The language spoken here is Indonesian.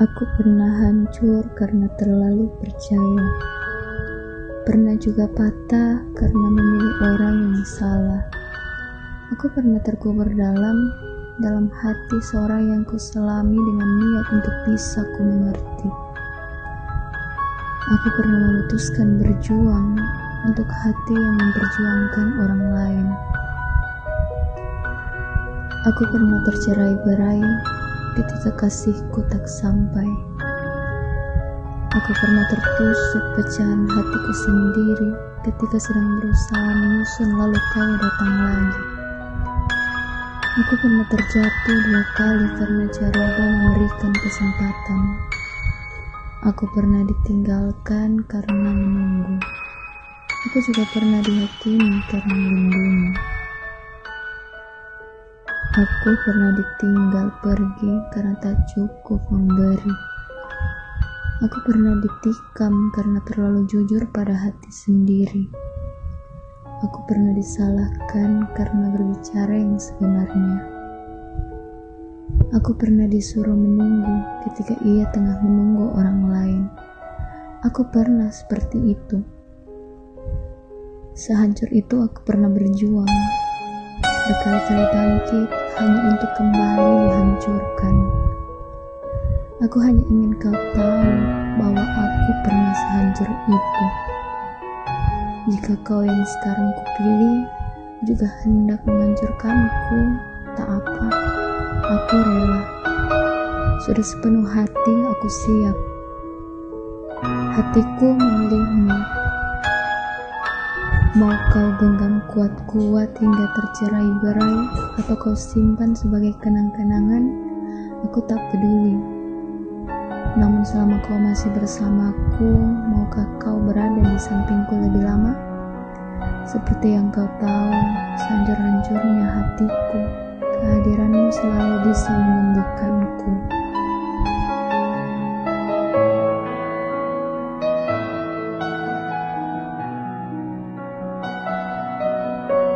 Aku pernah hancur karena terlalu percaya. Pernah juga patah karena memilih orang yang salah. Aku pernah terkubur dalam dalam hati seorang yang kuselami dengan niat untuk bisa ku mengerti. Aku pernah memutuskan berjuang untuk hati yang memperjuangkan orang lain. Aku pernah tercerai berai ketika kasihku tak sampai. Aku pernah tertusuk pecahan hatiku sendiri ketika sedang berusaha menyusun lalu kau datang lagi. Aku pernah terjatuh dua kali karena cara kau memberikan kesempatan. Aku pernah ditinggalkan karena menunggu. Aku juga pernah dihakimi karena melindungi. Aku pernah ditinggal pergi karena tak cukup memberi. Aku pernah ditikam karena terlalu jujur pada hati sendiri. Aku pernah disalahkan karena berbicara yang sebenarnya. Aku pernah disuruh menunggu ketika ia tengah menunggu orang lain. Aku pernah seperti itu. Sehancur itu aku pernah berjuang berkali-kali bangkit hanya untuk kembali dihancurkan. Aku hanya ingin kau tahu bahwa aku pernah sehancur itu. Jika kau yang sekarang kupilih juga hendak menghancurkanku, tak apa, aku rela. Sudah sepenuh hati aku siap. Hatiku memilihmu Mau kau genggam kuat-kuat hingga tercerai berai atau kau simpan sebagai kenang-kenangan, aku tak peduli. Namun selama kau masih bersamaku, maukah kau berada di sampingku lebih lama? Seperti yang kau tahu, sehancur-hancurnya hatiku, kehadiranmu selalu bisa menyembuhkanku.